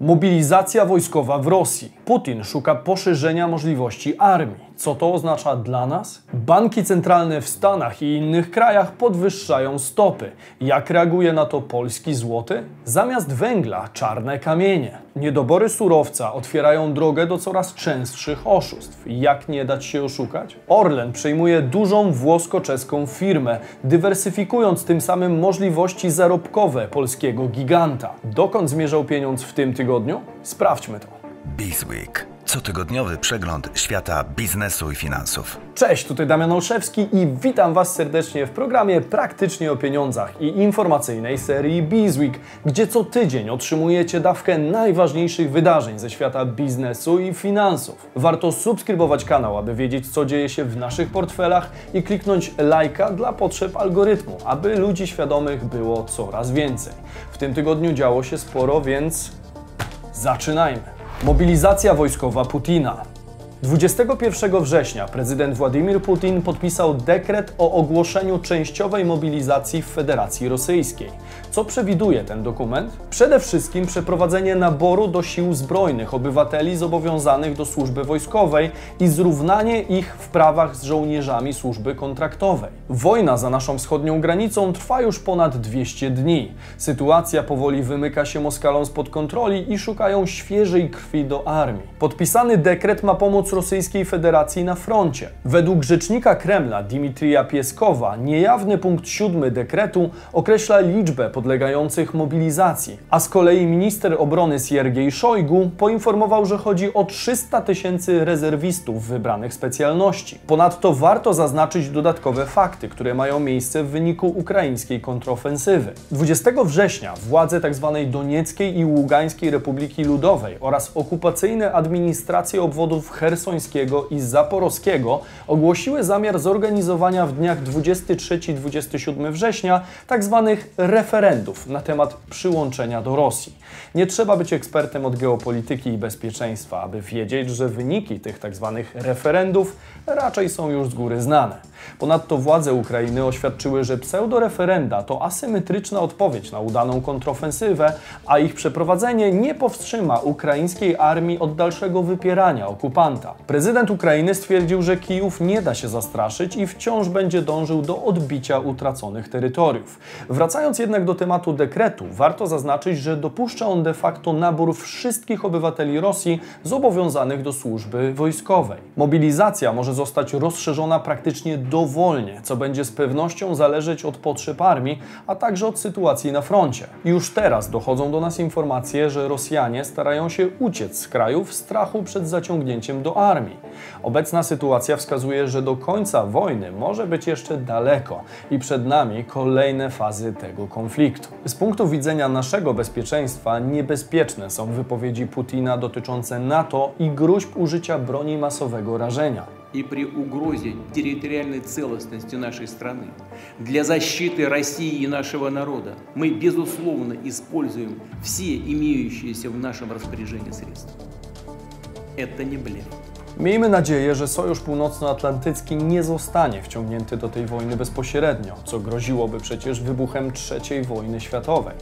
Mobilizacja wojskowa w Rosji. Putin szuka poszerzenia możliwości armii. Co to oznacza dla nas? Banki centralne w Stanach i innych krajach podwyższają stopy. Jak reaguje na to polski złoty? Zamiast węgla czarne kamienie. Niedobory surowca otwierają drogę do coraz częstszych oszustw. Jak nie dać się oszukać? Orlen przejmuje dużą włosko-czeską firmę, dywersyfikując tym samym możliwości zarobkowe polskiego giganta. Dokąd zmierzał pieniądz w tym tygodniu? Sprawdźmy to. Bizweek. Cotygodniowy przegląd świata biznesu i finansów. Cześć, tutaj Damian Olszewski i witam Was serdecznie w programie Praktycznie o Pieniądzach i informacyjnej serii Bizweek, gdzie co tydzień otrzymujecie dawkę najważniejszych wydarzeń ze świata biznesu i finansów. Warto subskrybować kanał, aby wiedzieć, co dzieje się w naszych portfelach i kliknąć lajka dla potrzeb algorytmu, aby ludzi świadomych było coraz więcej. W tym tygodniu działo się sporo, więc zaczynajmy. Mobilizacja wojskowa Putina. 21 września prezydent Władimir Putin podpisał dekret o ogłoszeniu częściowej mobilizacji w Federacji Rosyjskiej. Co przewiduje ten dokument? Przede wszystkim przeprowadzenie naboru do sił zbrojnych obywateli zobowiązanych do służby wojskowej i zrównanie ich w prawach z żołnierzami służby kontraktowej. Wojna za naszą wschodnią granicą trwa już ponad 200 dni. Sytuacja powoli wymyka się Moskalom spod kontroli i szukają świeżej krwi do armii. Podpisany dekret ma pomóc Rosyjskiej Federacji na froncie. Według rzecznika Kremla Dimitrija Pieskowa niejawny punkt 7 dekretu określa liczbę podlegających mobilizacji, a z kolei minister obrony Siergiej Szojgu poinformował, że chodzi o 300 tysięcy rezerwistów wybranych specjalności. Ponadto warto zaznaczyć dodatkowe fakty, które mają miejsce w wyniku ukraińskiej kontrofensywy. 20 września władze tzw. Donieckiej i Ługańskiej Republiki Ludowej oraz okupacyjne administracje obwodów hersońskiego i zaporowskiego ogłosiły zamiar zorganizowania w dniach 23-27 września tzw. referendów na temat przyłączenia do Rosji. Nie trzeba być ekspertem od geopolityki i bezpieczeństwa, aby wiedzieć, że wyniki tych tzw. referendów raczej są już z góry znane. Ponadto władze Ukrainy oświadczyły, że pseudoreferenda to asymetryczna odpowiedź na udaną kontrofensywę, a ich przeprowadzenie nie powstrzyma ukraińskiej armii od dalszego wypierania okupanta. Prezydent Ukrainy stwierdził, że Kijów nie da się zastraszyć i wciąż będzie dążył do odbicia utraconych terytoriów. Wracając jednak do tematu dekretu, warto zaznaczyć, że dopuszcza on de facto nabór wszystkich obywateli Rosji zobowiązanych do służby wojskowej. Mobilizacja może zostać rozszerzona praktycznie dowolnie, co będzie z pewnością zależeć od potrzeb armii, a także od sytuacji na froncie. Już teraz dochodzą do nas informacje, że Rosjanie starają się uciec z kraju w strachu przed zaciągnięciem do armii. Obecna sytuacja wskazuje, że do końca wojny może być jeszcze daleko i przed nami kolejne fazy tego konfliktu. Z punktu widzenia naszego bezpieczeństwa niebezpieczne są wypowiedzi Putina dotyczące NATO i gruźb użycia broni masowego rażenia. и при угрозе территориальной целостности нашей страны, для защиты России и нашего народа мы, безусловно, используем все имеющиеся в нашем распоряжении средства. Это не блеф. Miejmy nadzieję, że Sojusz Północnoatlantycki nie zostanie wciągnięty do tej wojny bezpośrednio, co groziłoby przecież wybuchem III wojny światowej.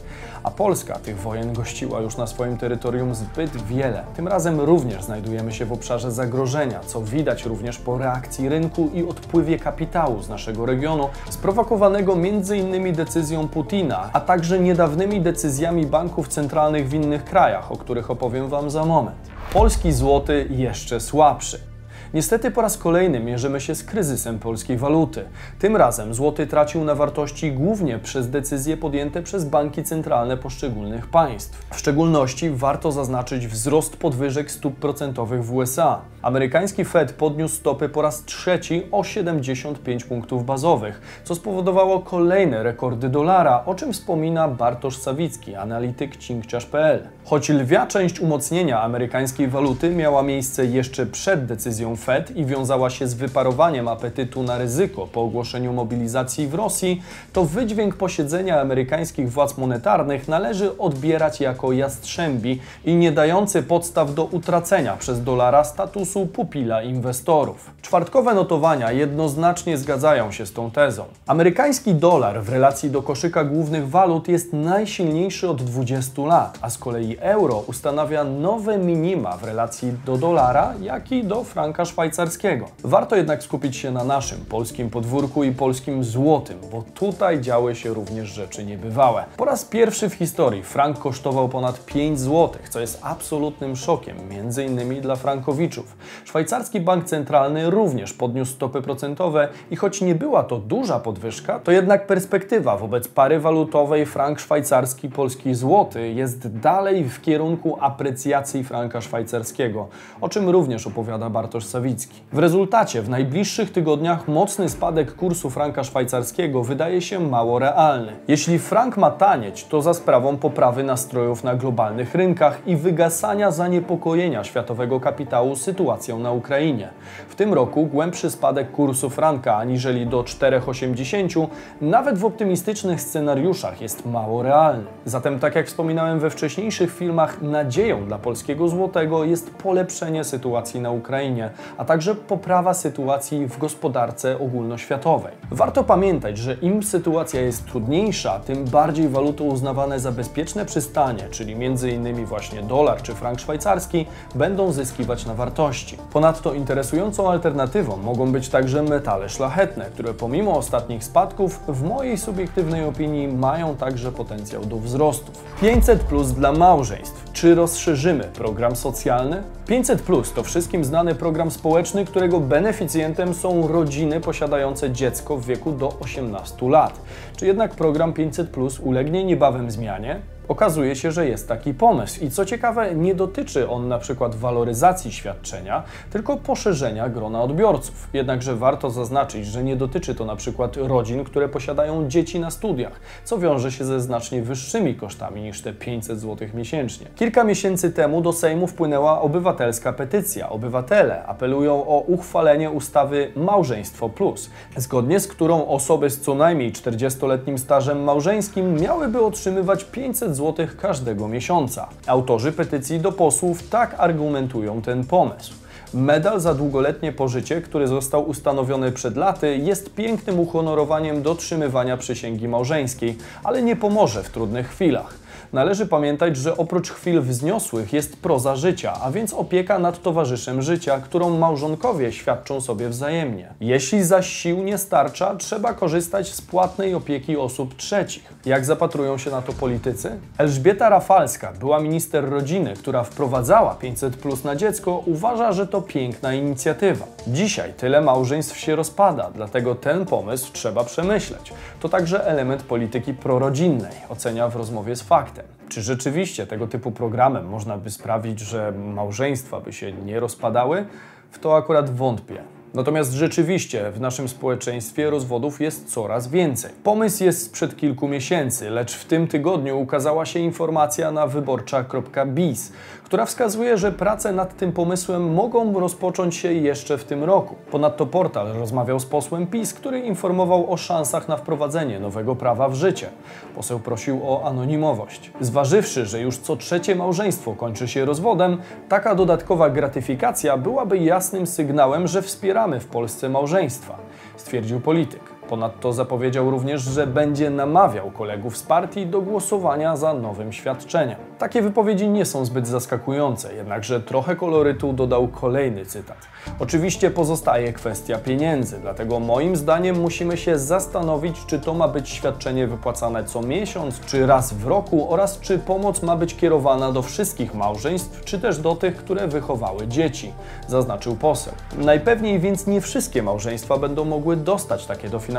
A Polska tych wojen gościła już na swoim terytorium zbyt wiele. Tym razem również znajdujemy się w obszarze zagrożenia, co widać również po reakcji rynku i odpływie kapitału z naszego regionu, sprowokowanego m.in. decyzją Putina, a także niedawnymi decyzjami banków centralnych w innych krajach, o których opowiem Wam za moment. Polski złoty jeszcze słabszy. Niestety po raz kolejny mierzymy się z kryzysem polskiej waluty. Tym razem złoty tracił na wartości głównie przez decyzje podjęte przez banki centralne poszczególnych państw. W szczególności warto zaznaczyć wzrost podwyżek stóp procentowych w USA. Amerykański Fed podniósł stopy po raz trzeci o 75 punktów bazowych, co spowodowało kolejne rekordy dolara, o czym wspomina Bartosz Sawicki, analityk cinkciarz.pl. Choć lwia część umocnienia amerykańskiej waluty miała miejsce jeszcze przed decyzją Fed i wiązała się z wyparowaniem apetytu na ryzyko po ogłoszeniu mobilizacji w Rosji, to wydźwięk posiedzenia amerykańskich władz monetarnych należy odbierać jako jastrzębi i nie dający podstaw do utracenia przez dolara statusu pupila inwestorów. Czwartkowe notowania jednoznacznie zgadzają się z tą tezą. Amerykański dolar w relacji do koszyka głównych walut jest najsilniejszy od 20 lat, a z kolei euro ustanawia nowe minima w relacji do dolara, jak i do franka szwajcarskiego. Warto jednak skupić się na naszym polskim podwórku i polskim złotym, bo tutaj działy się również rzeczy niebywałe. Po raz pierwszy w historii frank kosztował ponad 5 zł, co jest absolutnym szokiem, między innymi dla frankowiczów. Szwajcarski bank centralny również podniósł stopy procentowe i choć nie była to duża podwyżka, to jednak perspektywa wobec pary walutowej frank szwajcarski polski złoty jest dalej w kierunku aprecjacji franka szwajcarskiego, o czym również opowiada Bartosz W rezultacie w najbliższych tygodniach mocny spadek kursu franka szwajcarskiego wydaje się mało realny. Jeśli frank ma tanieć, to za sprawą poprawy nastrojów na globalnych rynkach i wygasania zaniepokojenia światowego kapitału sytuacją na Ukrainie. W tym roku głębszy spadek kursu franka aniżeli do 4,80 nawet w optymistycznych scenariuszach jest mało realny. Zatem tak jak wspominałem we wcześniejszych filmach, nadzieją dla polskiego złotego jest polepszenie sytuacji na Ukrainie, a także poprawa sytuacji w gospodarce ogólnoświatowej. Warto pamiętać, że im sytuacja jest trudniejsza, tym bardziej waluty uznawane za bezpieczne przystanie, czyli m.in. właśnie dolar czy frank szwajcarski, będą zyskiwać na wartości. Ponadto interesującą alternatywą mogą być także metale szlachetne, które pomimo ostatnich spadków, w mojej subiektywnej opinii, mają także potencjał do wzrostów. 500 plus dla małżeństw. Czy rozszerzymy program socjalny? 500 plus to wszystkim znany program społeczny, którego beneficjentem są rodziny posiadające dziecko w wieku do 18 lat. Czy jednak program 500 plus ulegnie niebawem zmianie? Okazuje się, że jest taki pomysł i co ciekawe, nie dotyczy on na przykład waloryzacji świadczenia, tylko poszerzenia grona odbiorców. Jednakże warto zaznaczyć, że nie dotyczy to na przykład rodzin, które posiadają dzieci na studiach, co wiąże się ze znacznie wyższymi kosztami niż te 500 zł miesięcznie. Kilka miesięcy temu do Sejmu wpłynęła obywatelska petycja. Obywatele apelują o uchwalenie ustawy Małżeństwo Plus, zgodnie z którą osoby z co najmniej 40-letnim stażem małżeńskim miałyby otrzymywać 500 zł każdego miesiąca. Autorzy petycji do posłów tak argumentują ten pomysł. Medal za długoletnie pożycie, który został ustanowiony przed laty, jest pięknym uhonorowaniem dotrzymywania przysięgi małżeńskiej, ale nie pomoże w trudnych chwilach. Należy pamiętać, że oprócz chwil wzniosłych jest proza życia, a więc opieka nad towarzyszem życia, którą małżonkowie świadczą sobie wzajemnie. Jeśli zaś sił nie starcza, trzeba korzystać z płatnej opieki osób trzecich. Jak zapatrują się na to politycy? Elżbieta Rafalska, była minister rodziny, która wprowadzała 500 plus na dziecko, uważa, że to piękna inicjatywa. Dzisiaj tyle małżeństw się rozpada, dlatego ten pomysł trzeba przemyśleć. To także element polityki prorodzinnej, ocenia w rozmowie z faktem. Czy rzeczywiście tego typu programem można by sprawić, że małżeństwa by się nie rozpadały? W to akurat wątpię. Natomiast rzeczywiście w naszym społeczeństwie rozwodów jest coraz więcej. Pomysł jest sprzed kilku miesięcy, lecz w tym tygodniu ukazała się informacja na wyborcza.biz, która wskazuje, że prace nad tym pomysłem mogą rozpocząć się jeszcze w tym roku. Ponadto portal rozmawiał z posłem PiS, który informował o szansach na wprowadzenie nowego prawa w życie. Poseł prosił o anonimowość. Zważywszy, że już co trzecie małżeństwo kończy się rozwodem, taka dodatkowa gratyfikacja byłaby jasnym sygnałem, że w Polsce małżeństwa, stwierdził polityk. Ponadto zapowiedział również, że będzie namawiał kolegów z partii do głosowania za nowym świadczeniem. Takie wypowiedzi nie są zbyt zaskakujące, jednakże trochę kolorytu dodał kolejny cytat. Oczywiście pozostaje kwestia pieniędzy, dlatego moim zdaniem musimy się zastanowić, czy to ma być świadczenie wypłacane co miesiąc, czy raz w roku oraz czy pomoc ma być kierowana do wszystkich małżeństw, czy też do tych, które wychowały dzieci, zaznaczył poseł. Najpewniej więc nie wszystkie małżeństwa będą mogły dostać takie dofinansowanie,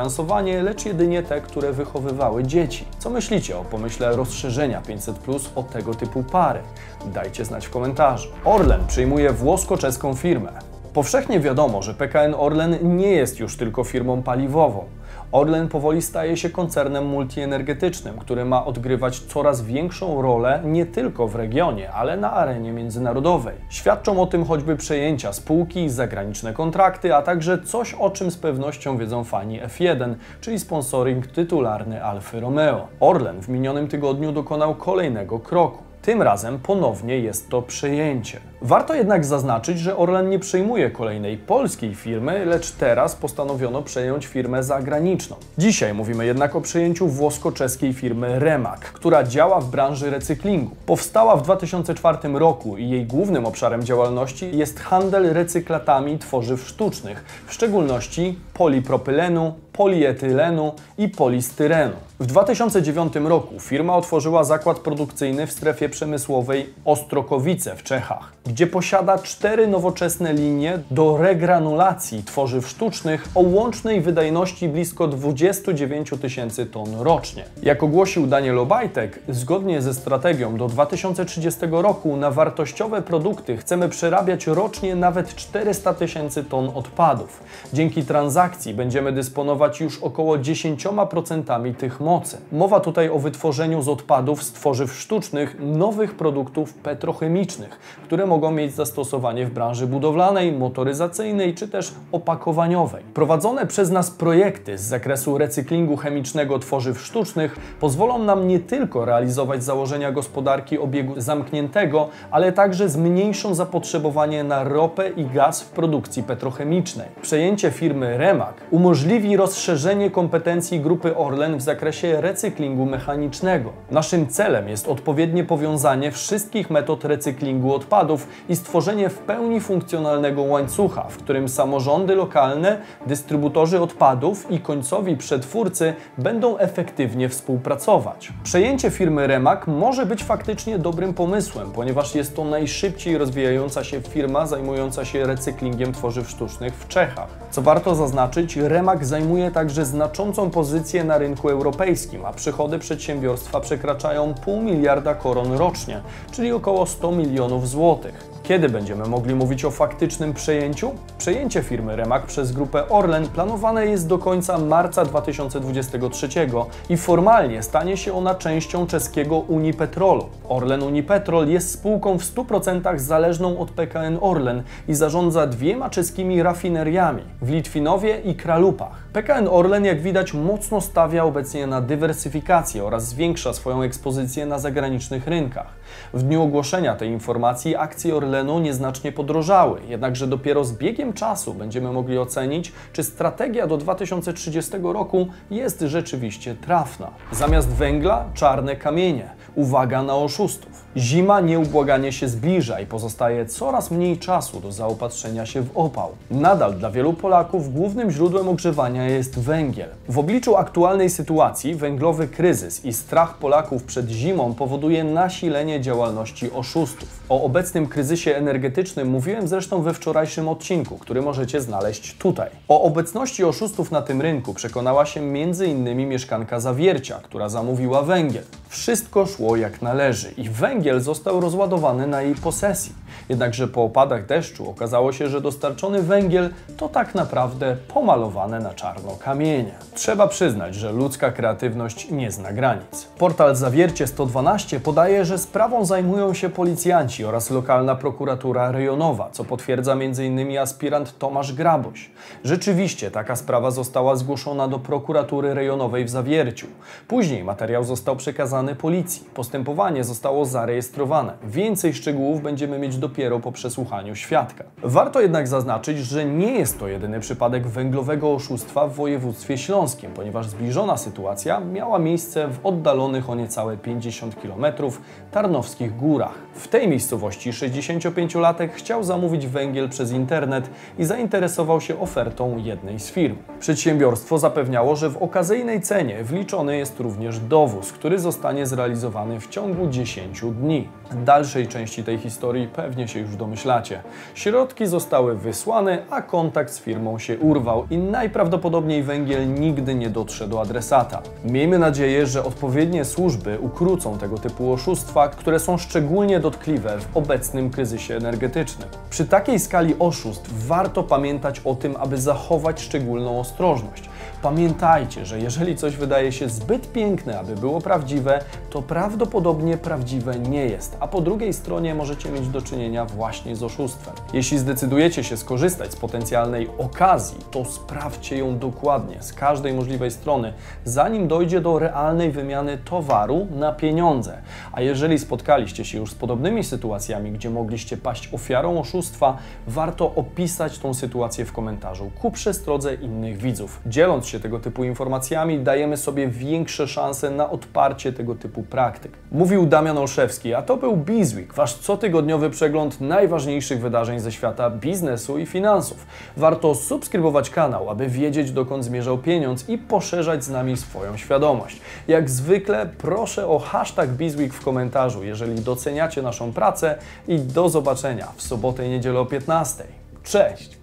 lecz jedynie te, które wychowywały dzieci. Co myślicie o pomyśle rozszerzenia 500 plus o tego typu pary? Dajcie znać w komentarzu. Orlen przyjmuje włosko-czeską firmę. Powszechnie wiadomo, że PKN Orlen nie jest już tylko firmą paliwową. Orlen powoli staje się koncernem multienergetycznym, który ma odgrywać coraz większą rolę nie tylko w regionie, ale na arenie międzynarodowej. Świadczą o tym choćby przejęcia spółki, zagraniczne kontrakty, a także coś, o czym z pewnością wiedzą fani F1, czyli sponsoring tytularny Alfa Romeo. Orlen w minionym tygodniu dokonał kolejnego kroku. Tym razem ponownie jest to przejęcie. Warto jednak zaznaczyć, że Orlen nie przejmuje kolejnej polskiej firmy, lecz teraz postanowiono przejąć firmę zagraniczną. Dzisiaj mówimy jednak o przejęciu włosko-czeskiej firmy Remak, która działa w branży recyklingu. Powstała w 2004 roku i jej głównym obszarem działalności jest handel recyklatami tworzyw sztucznych, w szczególności polipropylenu, polietylenu i polistyrenu. W 2009 roku firma otworzyła zakład produkcyjny w strefie przemysłowej Ostrokowice w Czechach, gdzie posiada cztery nowoczesne linie do regranulacji tworzyw sztucznych o łącznej wydajności blisko 29 tysięcy ton rocznie. Jak ogłosił Daniel Obajtek, zgodnie ze strategią do 2030 roku na wartościowe produkty chcemy przerabiać rocznie nawet 400 tysięcy ton odpadów. Dzięki transakcji będziemy dysponować już około 10% tych mocy. Mowa tutaj o wytworzeniu z odpadów z tworzyw sztucznych nowych produktów petrochemicznych, które mogą mieć zastosowanie w branży budowlanej, motoryzacyjnej czy też opakowaniowej. Prowadzone przez nas projekty z zakresu recyklingu chemicznego tworzyw sztucznych pozwolą nam nie tylko realizować założenia gospodarki obiegu zamkniętego, ale także zmniejszą zapotrzebowanie na ropę i gaz w produkcji petrochemicznej. Przejęcie firmy Remak umożliwi rozszerzenie kompetencji grupy Orlen w zakresie recyklingu mechanicznego. Naszym celem jest odpowiednie powiązanie wszystkich metod recyklingu odpadów i stworzenie w pełni funkcjonalnego łańcucha, w którym samorządy lokalne, dystrybutorzy odpadów i końcowi przetwórcy będą efektywnie współpracować. Przejęcie firmy Remak może być faktycznie dobrym pomysłem, ponieważ jest to najszybciej rozwijająca się firma zajmująca się recyklingiem tworzyw sztucznych w Czechach. Co warto zaznaczyć, Remak zajmuje także znaczącą pozycję na rynku europejskim, a przychody przedsiębiorstwa przekraczają pół miliarda koron rocznie, czyli około 100 milionów złotych. Kiedy będziemy mogli mówić o faktycznym przejęciu? Przejęcie firmy Remak przez grupę Orlen planowane jest do końca marca 2023 i formalnie stanie się ona częścią czeskiego Unipetrolu. Orlen Unipetrol jest spółką w 100% zależną od PKN Orlen i zarządza dwiema czeskimi rafineriami w Litwinowie i Kralupach. PKN Orlen, jak widać, mocno stawia obecnie na dywersyfikację oraz zwiększa swoją ekspozycję na zagranicznych rynkach. W dniu ogłoszenia tej informacji akcje Orlenu nieznacznie podrożały, jednakże dopiero z biegiem czasu będziemy mogli ocenić, czy strategia do 2030 roku jest rzeczywiście trafna. Zamiast węgla czarne kamienie. Uwaga na oszustów. Zima nieubłaganie się zbliża i pozostaje coraz mniej czasu do zaopatrzenia się w opał. Nadal dla wielu Polaków głównym źródłem ogrzewania jest węgiel. W obliczu aktualnej sytuacji węglowy kryzys i strach Polaków przed zimą powoduje nasilenie działalności oszustów. O obecnym kryzysie energetycznym mówiłem zresztą we wczorajszym odcinku, który możecie znaleźć tutaj. O obecności oszustów na tym rynku przekonała się m.in. mieszkanka Zawiercia, która zamówiła węgiel. Wszystko szło jak należy i węgiel został rozładowany na jej posesji. Jednakże po opadach deszczu okazało się, że dostarczony węgiel to tak naprawdę pomalowane na czarno kamienie. Trzeba przyznać, że ludzka kreatywność nie zna granic. Portal Zawiercie 112 podaje, że sprawą zajmują się policjanci oraz lokalna prokuratura rejonowa, co potwierdza m.in. aspirant Tomasz Graboś. Rzeczywiście taka sprawa została zgłoszona do prokuratury rejonowej w Zawierciu. Później materiał został przekazany policji. Postępowanie zostało zarejestrowane. Więcej szczegółów będziemy mieć dopiero po przesłuchaniu świadka. Warto jednak zaznaczyć, że nie jest to jedyny przypadek węglowego oszustwa w województwie śląskim, ponieważ zbliżona sytuacja miała miejsce w oddalonych o niecałe 50 km Tarnowskich Górach. W tej miejscowości 65-latek chciał zamówić węgiel przez internet i zainteresował się ofertą jednej z firm. Przedsiębiorstwo zapewniało, że w okazyjnej cenie wliczony jest również dowóz, który zostanie zrealizowany zrealizowany w ciągu 10 dni. Dalszej części tej historii pewnie się już domyślacie. Środki zostały wysłane, a kontakt z firmą się urwał i najprawdopodobniej węgiel nigdy nie dotrze do adresata. Miejmy nadzieję, że odpowiednie służby ukrócą tego typu oszustwa, które są szczególnie dotkliwe w obecnym kryzysie energetycznym. Przy takiej skali oszustw warto pamiętać o tym, aby zachować szczególną ostrożność. Pamiętajcie, że jeżeli coś wydaje się zbyt piękne, aby było prawdziwe, to prawdopodobnie prawdziwe nie jest, a po drugiej stronie możecie mieć do czynienia właśnie z oszustwem. Jeśli zdecydujecie się skorzystać z potencjalnej okazji, to sprawdźcie ją dokładnie z każdej możliwej strony, zanim dojdzie do realnej wymiany towaru na pieniądze. A jeżeli spotkaliście się już z podobnymi sytuacjami, gdzie mogliście paść ofiarą oszustwa, warto opisać tą sytuację w komentarzu ku przestrodze innych widzów. Dzieląc się tego typu informacjami, dajemy sobie większe szanse na odparcie tego typu praktyk. Mówił Damian Olszewski, a to był Bizweek, wasz cotygodniowy przegląd najważniejszych wydarzeń ze świata biznesu i finansów. Warto subskrybować kanał, aby wiedzieć dokąd zmierzał pieniądz i poszerzać z nami swoją świadomość. Jak zwykle proszę o hashtag Bizweek w komentarzu, jeżeli doceniacie naszą pracę i do zobaczenia w sobotę i niedzielę o 15. Cześć!